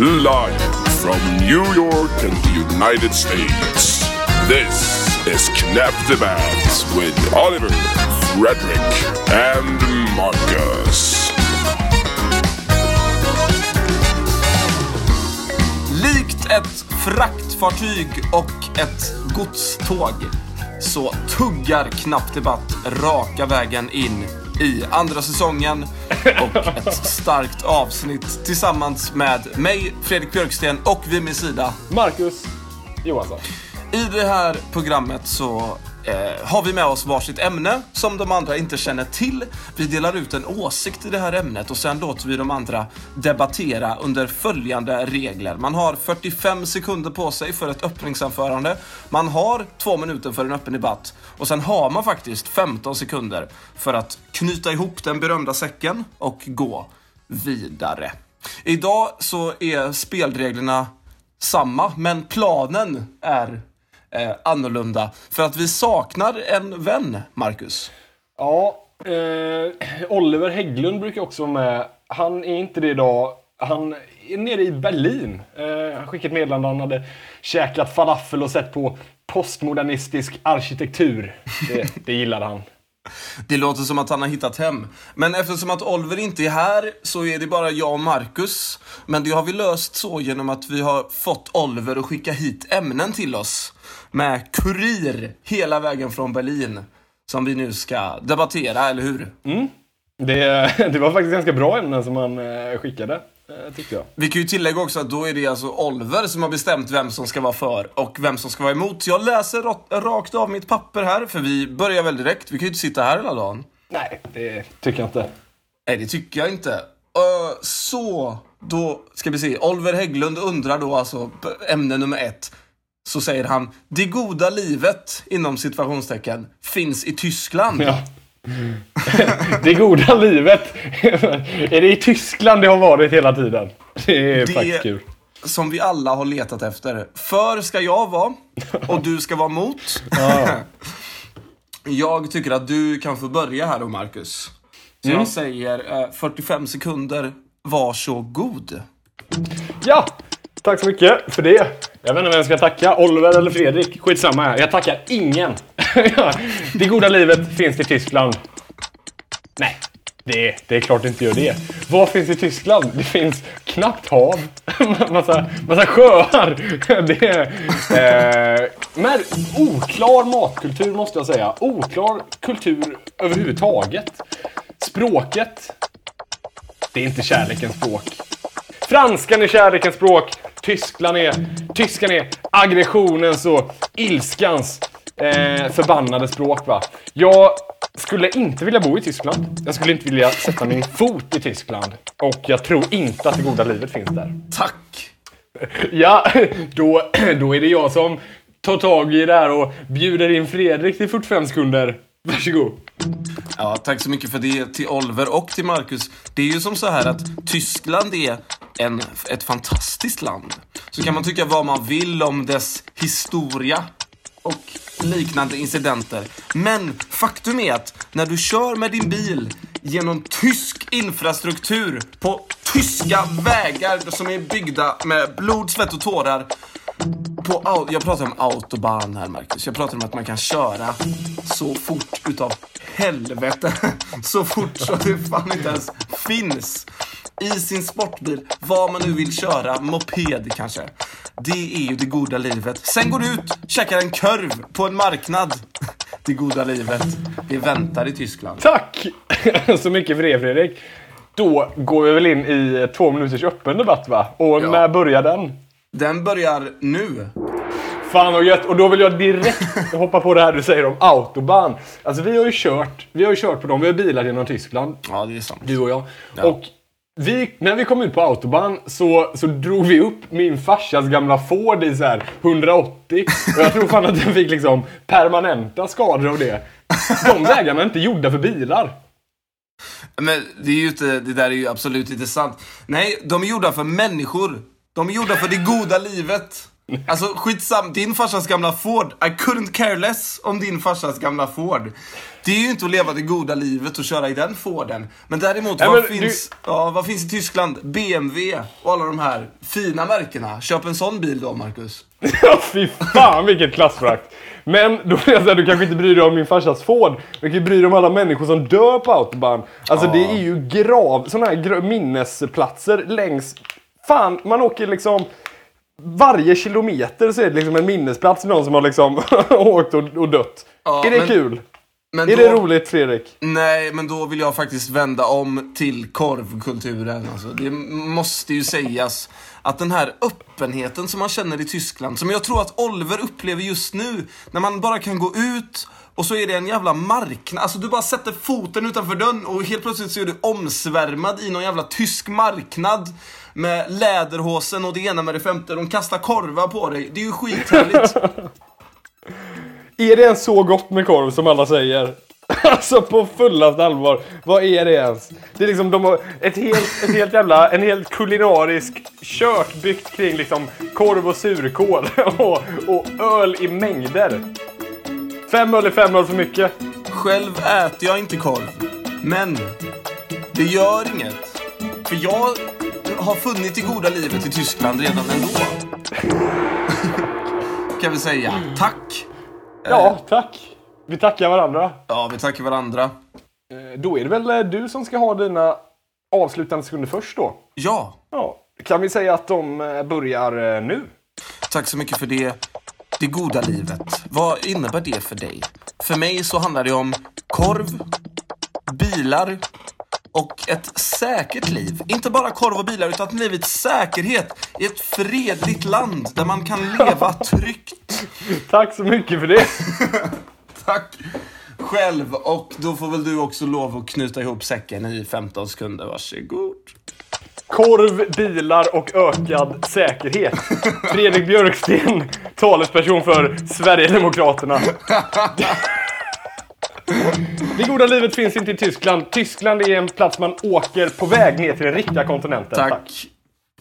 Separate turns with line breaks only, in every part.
Live from New York and the United States. This is Knap Debatt with Oliver, Frederick, and Marcus.
Likt ett fraktfartyg och ett godståg så tuggar Knapp Debatt raka vägen in i andra säsongen och ett starkt avsnitt tillsammans med mig, Fredrik Björksten och vid min sida.
Marcus Johansson.
I det här programmet så eh, har vi med oss varsitt ämne som de andra inte känner till. Vi delar ut en åsikt i det här ämnet och sen låter vi de andra debattera under följande regler. Man har 45 sekunder på sig för ett öppningsanförande. Man har två minuter för en öppen debatt och sen har man faktiskt 15 sekunder för att knyta ihop den berömda säcken och gå vidare. Idag så är spelreglerna samma, men planen är eh, annorlunda. För att vi saknar en vän, Marcus.
Ja, eh, Oliver Hägglund brukar också vara med. Han är inte det idag. Han är nere i Berlin. Eh, han skickade ett meddelande. Han hade käkat falafel och sett på postmodernistisk arkitektur. Det, det gillade han.
Det låter som att han har hittat hem. Men eftersom att Oliver inte är här så är det bara jag och Marcus. Men det har vi löst så genom att vi har fått Oliver att skicka hit ämnen till oss. Med kurir hela vägen från Berlin. Som vi nu ska debattera, eller hur?
Det, det var faktiskt ganska bra ämnen som han eh, skickade, eh, tyckte jag.
Vi kan ju tillägga också att då är det alltså Oliver som har bestämt vem som ska vara för och vem som ska vara emot. Jag läser ra- rakt av mitt papper här, för vi börjar väl direkt. Vi kan ju inte sitta här hela dagen.
Nej, det tycker jag inte.
Nej, det tycker jag inte. Ö, så, då ska vi se. Oliver Hägglund undrar då alltså ämne nummer ett. Så säger han, det goda livet, inom situationstecken, finns i Tyskland.
Ja. Det goda livet. är det i Tyskland det har varit hela tiden? Det är
Det-
faktiskt kul.
Som vi alla har letat efter. För ska jag vara, och du ska vara mot. jag tycker att du kan få börja här då, Marcus. Så
Mm.
jag säger eh, 45 sekunder, varsågod.
Ja, tack så mycket för det. Jag vet inte vem jag ska tacka, Oliver eller Fredrik. Skitsamma. Jag tackar ingen. Det goda livet finns i Tyskland. Nej, det, det är klart det inte gör det. Vad finns i Tyskland? Det finns knappt hav. massa, massa sjöar. Det är, eh, men oklar matkultur måste jag säga. Oklar kultur överhuvudtaget. Språket. Det är inte kärlekens språk. Franskan är kärlekens språk. Tyskland är, tyskan är aggressionens och ilskans eh, förbannade språk. Va? Jag skulle inte vilja bo i Tyskland. Jag skulle inte vilja sätta min fot i Tyskland. Och jag tror inte att det goda livet finns där.
Tack!
Ja, då, då är det jag som tar tag i det här och bjuder in Fredrik till 45 sekunder. Varsågod.
Ja, tack så mycket för det till Oliver och till Marcus. Det är ju som så här att Tyskland är en, ett fantastiskt land. Så kan man tycka vad man vill om dess historia och liknande incidenter. Men faktum är att när du kör med din bil genom tysk infrastruktur på tyska vägar som är byggda med blod, svett och tårar på, jag pratar om autobahn här Marcus. Jag pratar om att man kan köra så fort utav helvete. Så fort så det fan inte ens finns. I sin sportbil, vad man nu vill köra, moped kanske. Det är ju det goda livet. Sen går du ut, käkar en korv på en marknad. Det goda livet, det väntar i Tyskland.
Tack så mycket för det Fredrik. Då går vi väl in i två minuters öppen debatt va? Och
Ja.
när börjar den?
Den börjar nu.
Fan vad gött! Och då vill jag direkt hoppa på det här du säger om autobahn. Alltså vi har ju kört, vi har ju kört på dem, vi har bilar genom Tyskland.
Ja, det är sant.
Du och jag. Och vi, när vi kom ut på autobahn så, så drog vi upp min farsas gamla Ford i så här 180. Och jag tror fan att den fick liksom permanenta skador av det. De vägarna är inte gjorda för bilar.
Men det är ju inte, det där är ju absolut inte sant. Nej, de är gjorda för människor. De är gjorda för det goda livet. Alltså skitsam, din farsas gamla Ford. I couldn't care less om din farsas gamla Ford. Det är ju inte att leva det goda livet och köra i den Forden. Men däremot,
Nej,
vad,
men
finns, ja, vad finns i Tyskland? BMW och alla de här fina märkena. Köp en sån bil då, Marcus.
Ja, fy fan vilket klassförakt. Men då vill jag säga, du kanske inte bryr dig om min farsas Ford. Du kan ju bry dig om alla människor som dör på autobahn. Alltså
Ja.
det är ju grav, såna här minnesplatser längs... Fan, man åker liksom... Varje kilometer så är det liksom en minnesplats till någon som har liksom åkt och, och dött.
Ja,
är det
men-
kul?
Men
Är
då,
det roligt Fredrik?
Nej, men då vill jag faktiskt vända om till korvkulturen. Alltså, det måste ju sägas att den här öppenheten som man känner i Tyskland, som jag tror att Oliver upplever just nu, när man bara kan gå ut och så är det en jävla marknad. Alltså du bara sätter foten utanför dörren och helt plötsligt så är du omsvärmad i någon jävla tysk marknad med läderhosen och det ena med det femte. De kastar korvar på dig. Det är ju skithärligt.
Är det ens så gott med korv som alla säger? Alltså på fullaste allvar, vad är det ens? Det är liksom, de har ett helt, ett helt jävla, en helt kulinarisk kök byggt kring liksom korv och surkål och, och öl i mängder. Fem öl är fem öl för mycket.
Själv äter jag inte korv. Men det gör inget. För jag har funnit det goda livet i Tyskland redan ändå. kan vi säga. Tack.
Ja, tack. Vi tackar varandra.
Ja, vi tackar varandra.
Eh, Då är det väl eh, du som ska ha dina avslutande sekunder först då?
Ja,
Ja. Kan vi säga att de eh, börjar nu?
tack så mycket för det. Det goda livet. Vad innebär det för dig? För mig så handlar det om korv, bilar och ett säkert liv. Inte bara korv och bilar, utan livets säkerhet i ett fredligt land där man kan leva tryggt.
Tack så mycket för det.
Tack själv. Och då får väl du också lov att knyta ihop säcken i 15 sekunder. Varsågod.
Korv, bilar och ökad säkerhet. Fredrik Björksten, talesperson för Sverigedemokraterna. Det goda livet finns inte i Tyskland. Tyskland är en plats man åker på väg ner till den riktiga kontinenten.
Tack.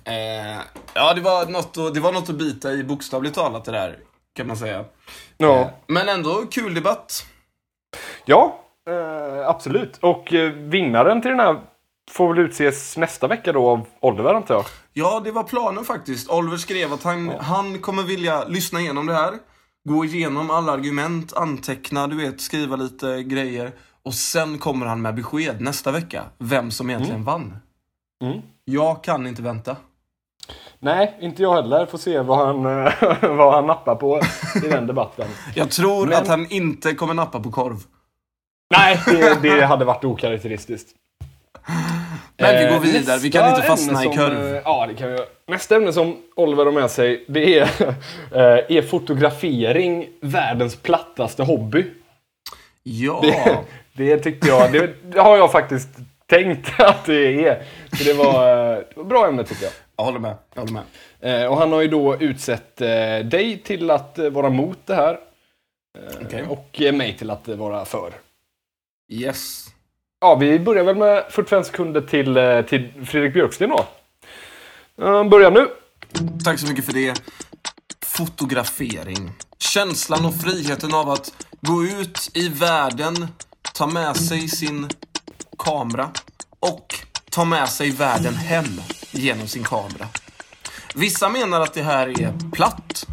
Eh, ja, det var, något att, det var något att bita i bokstavligt talat det där, kan man säga.
Ja,
Men ändå kul debatt.
ja eh, absolut. Och eh, vinnaren till den här får väl utses nästa vecka då av Oliver antar jag.
Ja, det var planen faktiskt. Oliver skrev att han, han kommer vilja lyssna igenom det här. Gå igenom alla argument, anteckna, du vet, skriva lite grejer. Och sen kommer han med besked nästa vecka. Vem som egentligen vann.
Mm.
Jag kan inte vänta.
Nej, inte jag heller. Får se vad han, eh, vad han nappar på i den debatten.
Jag tror
Men-
att han inte kommer nappa på korv.
Nej, det, det hade varit okaraktäristiskt.
Men vi
Eh,
går vidare, vi kan
nästa
inte fastna
ämne
i
som,
kurv.
eh, Ja, det kan vi göra. Nästa ämne som Oliver har med sig, det är, eh, är fotografering världens plattaste hobby?
Ja.
Det, det tyckte jag, det, det har jag faktiskt tänkt att det är. Så det var, eh, det var bra ämne tycker jag.
Jag håller med. Jag håller med.
Eh, och han har ju då utsett eh, dig till att eh, vara mot det här. Eh,
Okej.
Och mig till att vara för.
Yes.
Ja, vi börjar väl med 45 sekunder till, till Fredrik Björksten då. Börja nu.
Tack så mycket för det. Fotografering. Känslan och friheten av att gå ut i världen, ta med sig sin kamera och ta med sig världen hem genom sin kamera. Vissa menar att det här är platt.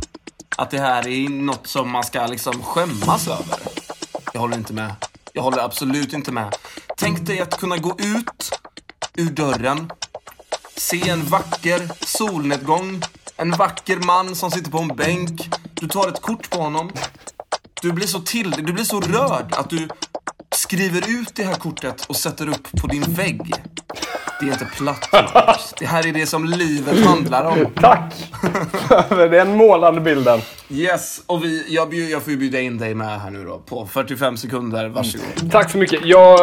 Att det här är något som man ska liksom skämmas över. Jag håller inte med. Jag håller absolut inte med. Tänk dig att kunna gå ut ur dörren Se en vacker solnedgång. En vacker man som sitter på en bänk. Du tar ett kort på honom. Du blir så till, du blir så rörd att du skriver ut det här kortet och sätter upp på din vägg. Det är inte platt. Marcus. Det här är det som livet handlar om.
Tack för den målande bilden.
Yes, och vi, jag, bjud, jag får ju bjuda in dig med här nu då. På 45 sekunder, varsågod.
Tack så mycket. Jag,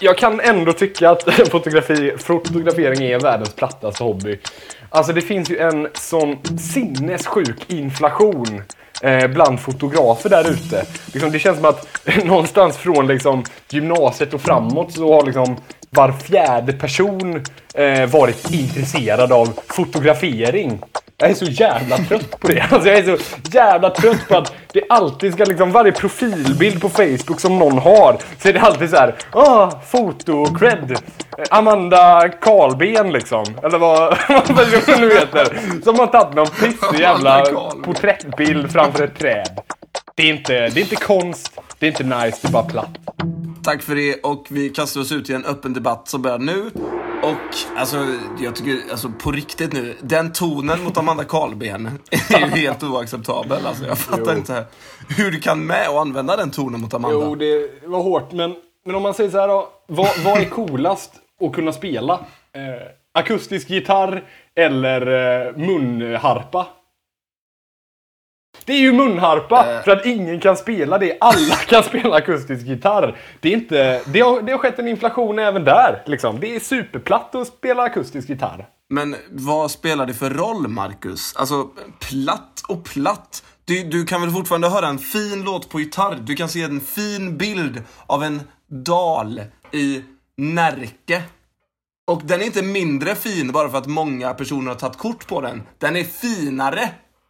jag kan ändå tycka att fotografi, fotografering är världens plattaste hobby. Alltså det finns ju en sån sinnessjuk inflation eh, bland fotografer där ute. Liksom, det känns som att någonstans från liksom, gymnasiet och framåt så har liksom var fjärde person eh, varit intresserad av fotografering. Jag är så jävla trött på det. Alltså jag är så jävla trött på att det alltid ska liksom, varje profilbild på Facebook som någon har, så är det alltid så här, ah, foto-cred. Amanda Karlben liksom. Eller vad, vad personen nu heter. Som har tagit någon pissig jävla porträttbild framför ett träd. Det är inte, det är inte konst, det är inte nice, det är bara platt.
Tack för det och vi kastar oss ut i en öppen debatt som börjar nu. Och alltså, jag tycker, alltså på riktigt nu, den tonen mot Amanda Karlben är ju helt oacceptabel. Alltså, jag fattar
Jo.
inte hur du kan med och använda den tonen mot Amanda.
Jo, det var hårt, men, men om man säger så här då. Vad, vad är coolast att kunna spela? Eh, akustisk gitarr eller eh, munharpa? Det är ju munharpa,
Eh.
för att ingen kan spela det. Alla kan spela akustisk gitarr. Det, är inte, det, har, det har skett en inflation även där. Liksom. Det är superplatt att spela akustisk gitarr.
Men vad spelar det för roll, Marcus? Alltså, platt och platt. Du, du kan väl fortfarande höra en fin låt på gitarr? Du kan se en fin bild av en dal i Närke. Och den är inte mindre fin bara för att många personer har tagit kort på den. Den är finare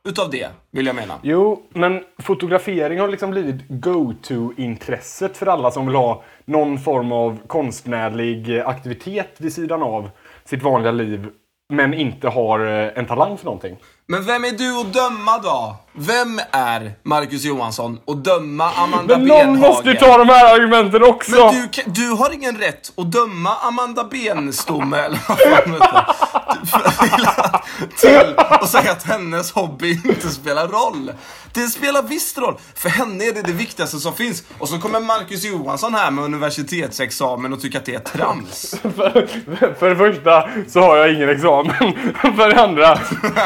utav det, vill jag mena.
Jo, men fotografering har liksom blivit go-to-intresset för alla som vill ha någon form av konstnärlig aktivitet vid sidan av sitt vanliga liv, men inte har eh, en talang för någonting.
Men vem är du att döma då? Vem är Marcus Johansson och döma Amanda
Men
Benhagen?
någon måste ju ta de här argumenten också!
Men du, du har ingen rätt att döma Amanda Benstomme, eller vad fan till att säga att hennes hobby inte spelar roll. Det spelar visst roll. För henne är det det viktigaste som finns. Och så kommer Marcus Johansson här med universitetsexamen och tycker att det är trams.
För, för det första så har jag ingen examen. För det andra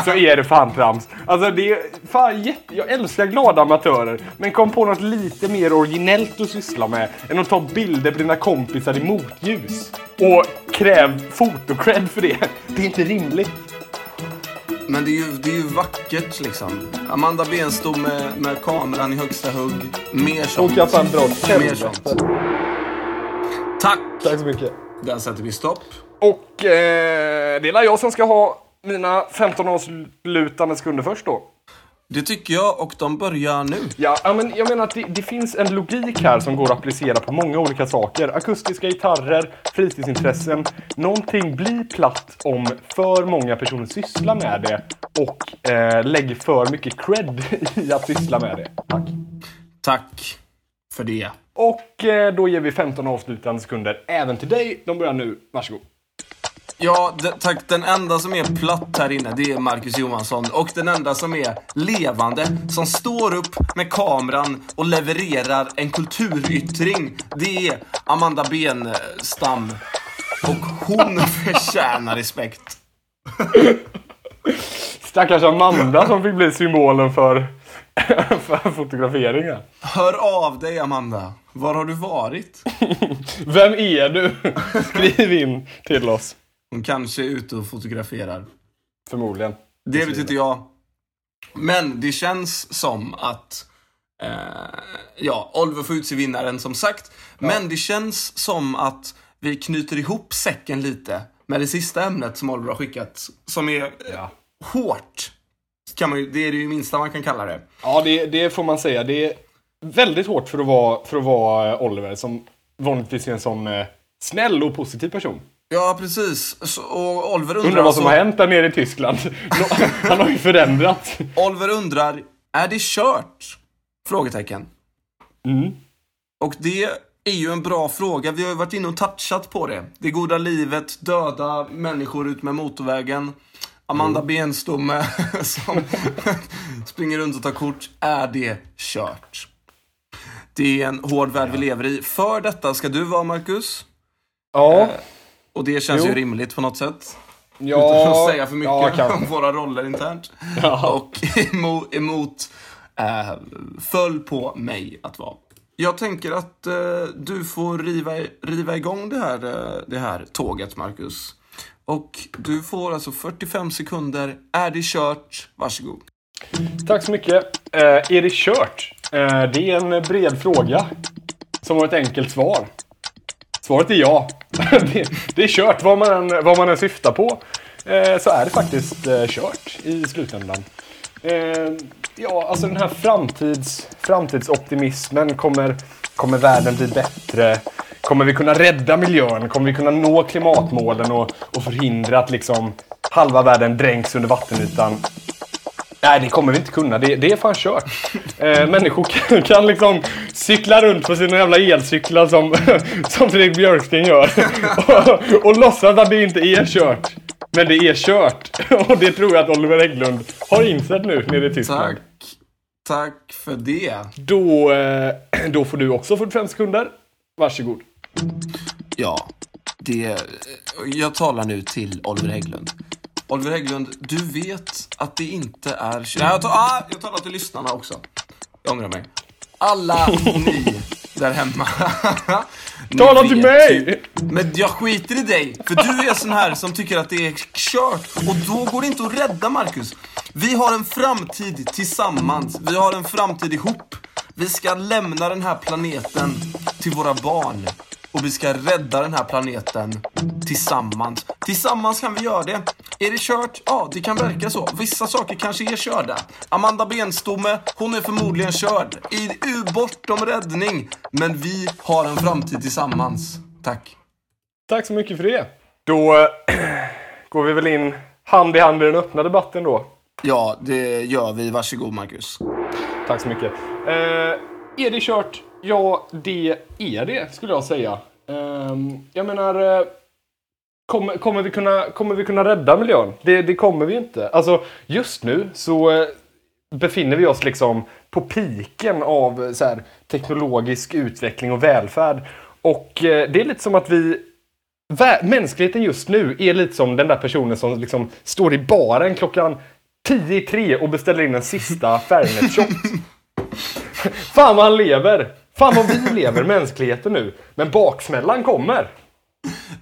så är det fan trams. Alltså det är fan jätte... Jag älskar glada amatörer. Men kom på något lite mer originellt att syssla med än att ta bilder på dina kompisar i motljus. Och kräv fotocred för det. Det är inte rimligt.
Men det är ju, det är ju vackert liksom. Amanda Benstom med, med kameran i högsta hugg. Mer sånt.
Och jag fan dra åt
Mer sånt. Tack!
Tack så mycket.
Där sätter vi stopp.
Och eh, det är jag som ska ha mina 15 avslutande sekunder först då.
Det tycker jag och de börjar nu.
Ja, ja, men jag menar att det, det finns en logik här som går att applicera på många olika saker. Akustiska gitarrer, fritidsintressen. Någonting blir platt om för många personer sysslar med det och eh, lägger för mycket cred i att syssla med det. Tack.
Tack för det.
Och eh, då ger vi 15 avslutande sekunder även till dig. De börjar nu. Varsågod.
Ja, tack. Den enda som är platt här inne, det är Marcus Johansson. Och den enda som är levande, som står upp med kameran och levererar en kulturyttring, det är Amanda Benstam. Och hon förtjänar respekt.
Stackars Amanda som fick bli symbolen för, för fotograferingen.
Hör av dig, Amanda. Var har du varit?
Vem är du? Skriv in till oss.
Hon kanske är ute och fotograferar.
Förmodligen.
Det vet inte jag. Men det känns som att eh, ja, Oliver får utse vinnaren som sagt. Men det känns som att vi knyter ihop säcken lite med det sista ämnet som Oliver har skickat. Som är
Ja.
hårt. Kan man det är det minsta man kan kalla det.
Ja, det, det får man säga. Det är väldigt hårt för att vara, för att vara eh, Oliver, som vanligtvis är en sån eh, snäll och positiv person.
Ja, precis. Så, och Oliver undrar,
Undrar vad som
alltså-
har hänt där nere i Tyskland. Han har ju förändrats.
Oliver undrar, är det kört? Frågetecken.
Mm.
Och det är ju en bra fråga. Vi har ju varit inne och touchat på det. Det goda livet, döda människor ut med motorvägen. Amanda Benstomme som springer runt och tar kort. Är det kört? Det är en hård värld vi lever i. För detta ska du vara, Marcus.
Ja.
Och det känns
Jo.
ju rimligt på något sätt.
ja.
Utan att säga för mycket
Ja,
om våra roller internt.
Ja.
Och emot, emot eh, föll på mig att vara. Jag tänker att eh, du får riva, riva igång det här, eh, det här tåget, Marcus. Och du får alltså 45 sekunder. Är det kört? Varsågod.
Tack så mycket. Eh, är det kört? Eh, det är en bred fråga. Som har ett enkelt svar. Svaret är ja. det, det är kört vad man än, vad man än syftar på. Eh, så är det faktiskt eh, kört i slutändan. Eh, ja, alltså den här framtids, framtidsoptimismen. Kommer, kommer världen bli bättre? Kommer vi kunna rädda miljön? Kommer vi kunna nå klimatmålen och, och förhindra att liksom halva världen dränks under vattenytan? Nej, det kommer vi inte kunna. Det, det är fan kört. Eh, människor kan, kan liksom cykla runt på sina jävla elcyklar som, som Fredrik Björksten gör. Och, och låtsas att det inte är kört. Men det är kört. Och det tror jag att Oliver Hägglund har insett nu nere i Tyskland.
Tack. Tack för det.
Då, eh, då får du också 45 sekunder. Varsågod.
Ja, det... Jag talar nu till Oliver Hägglund. Oliver Hägglund, du vet att det inte är... Nej, jag, tar, ah, jag talar till lyssnarna också. Jag ångrar mig. Alla ni där hemma.
Tala till mig!
Men jag skiter i dig. För du är sån här som tycker att det är kört. Och då går det inte att rädda, Marcus. Vi har en framtid tillsammans. Vi har en framtid ihop. Vi ska lämna den här planeten till våra barn. Och vi ska rädda den här planeten tillsammans. Tillsammans kan vi göra det. Är det kört? Ja, det kan verka så. Vissa saker kanske är körda. Amanda Benstomme, hon är förmodligen körd. I i- bortom räddning. Men vi har en framtid tillsammans. Tack.
Tack så mycket för det. Då eh, går vi väl in hand i hand i den öppna debatten då.
Ja, det gör vi. Varsågod, Marcus.
Tack så mycket. Eh, är det kört? Ja, det är det skulle jag säga. Ehm, jag menar, eh, kommer, kommer, vi kunna, kommer vi kunna rädda miljön? Det, det kommer vi inte. Alltså, just nu så eh, befinner vi oss liksom på piken av eh, så här, teknologisk utveckling och välfärd. Och eh, det är lite som att vi mänskligheten just nu är lite som den där personen som liksom står i baren klockan 10 i tre och beställer in en sista Fernet-shot. Fan vad han lever! Fan vad vi lever, mänskligheten nu. Men baksmällan kommer.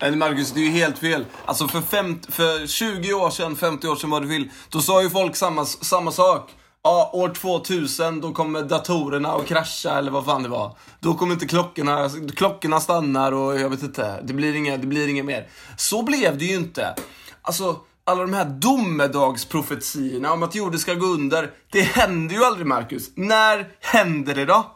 Nej, Marcus, det är ju helt fel. Alltså för, fem, för 20 år sedan, 50 år sedan vad du vill, då sa ju folk samma, samma sak. Ja, år 2000, då kommer datorerna att krascha eller vad fan det var. Då kommer inte klockorna, klockorna stannar och jag vet inte. Det blir inget, det blir inget mer. Så blev det ju inte. Alltså, alla de här domedagsprofetiorna om att jorden ska gå under. Det händer ju aldrig, Marcus. När händer det då?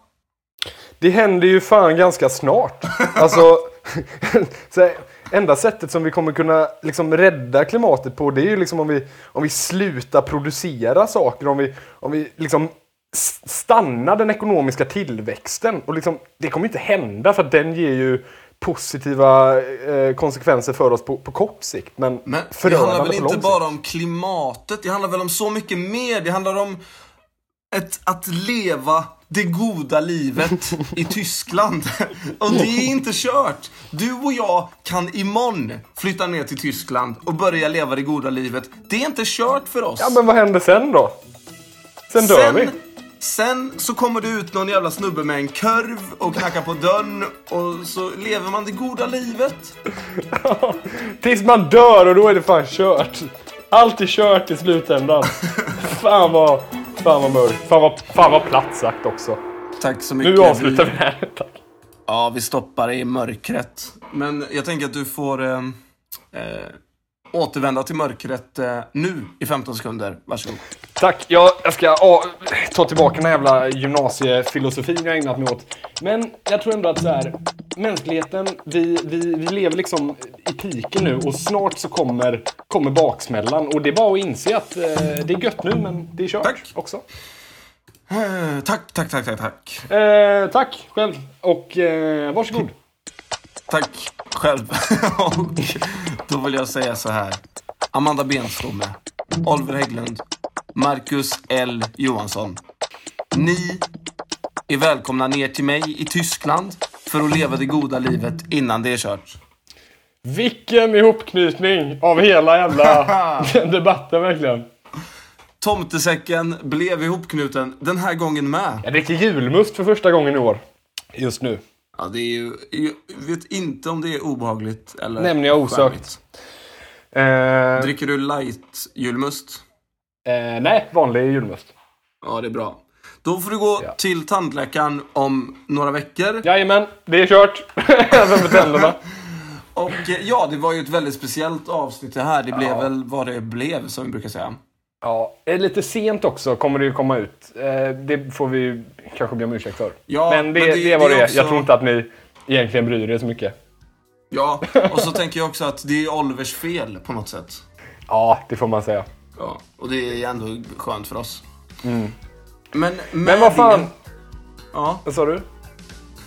Det händer ju fan ganska snart. Alltså, så här, enda sättet som vi kommer kunna liksom rädda klimatet på det är ju liksom om vi, om vi slutar producera saker, om vi, om vi liksom stannar den ekonomiska tillväxten. Och liksom, det kommer inte hända för den ger ju positiva eh, konsekvenser för oss på, på kort sikt. Men,
Men det handlar väl inte bara om klimatet, det handlar väl om så mycket mer. Det handlar om ett, att leva det goda livet i Tyskland. Och det är inte kört. Du och jag kan imorgon flytta ner till Tyskland och börja leva det goda livet. Det är inte kört för oss.
Ja men vad händer sen då? Sen dör vi.
sen så kommer det ut någon jävla snubbe med en kurv och knackar på dörren och så lever man det goda livet.
Tills man dör och då är det fan kört. Allt är kört i slutändan. fan vad, fan vad mörkt. Fan vad, fan vad platt sagt också.
Tack så mycket.
Nu avslutar vi här. Tack.
Ja, vi stoppar i mörkret. Men jag tänker att du får eh, eh, återvända till mörkret eh, nu i 15 sekunder. Varsågod.
Tack. Jag, jag ska ja, ta tillbaka den här jävla gymnasiefilosofin jag ägnat mig åt. Men jag tror ändå att så här, mänskligheten, vi, vi, vi lever liksom i piken nu och snart så kommer, kommer baksmällan. Och det är bara att inse att eh, det är gött nu men det är kört
Tack.
också.
Eh, tack, tack, tack, tack, tack.
Eh, tack själv. Och eh, varsågod.
Tack själv. Och då vill jag säga så här. Amanda Benstomme, Oliver Hägglund, Marcus L Johansson. Ni är välkomna ner till mig i Tyskland för att leva det goda livet innan det är kört.
Vilken ihopknytning av hela jävla debatten verkligen.
Tomtesäcken blev ihopknuten den här gången med.
Jag dricker julmust för första gången i år. Just nu.
Ja, det är ju, jag vet inte om det är obehagligt eller
Nämner jag osökt. Eh,
Dricker du light julmust?
eh, nej, vanlig julmust.
Ja, det är bra. Då får du gå
Ja.
till tandläkaren om några veckor.
Jajamän, det är kört. Även för tänderna.
Och eh, ja, det var ju ett väldigt speciellt avsnitt det här. Det blev väl vad det blev, som vi brukar säga.
Ja, är lite sent också kommer det ju komma ut. Eh, Det får vi kanske be om ursäkt för.
Ja,
men det,
men det-
det, är vad
det
det
också-
Jag tror inte att ni egentligen bryr er så mycket.
Ja, och så tänker jag också att det är Olivers fel på något sätt.
Ja, det får man säga.
Ja, och det är ändå skönt för oss. Men,
Men
med
vad fan,
Det, ja.
vad sa du?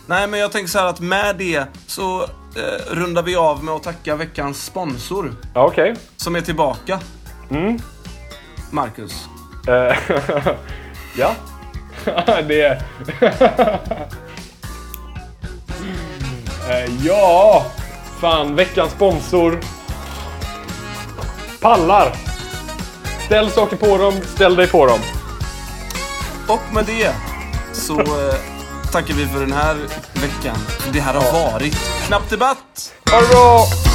Nej, men jag tänker så här att med det så eh, rundar vi av med att tacka veckans sponsor
okej.
som är tillbaka.
Mm.
Marcus.
Eh, ja. det. Eh, ja! Fan, veckans sponsor. Pallar. Ställ saker på dem, ställ dig på dem.
Och med det så eh, tackar vi för den här veckan. Det här har varit Knapp Debatt!
Ha det bra!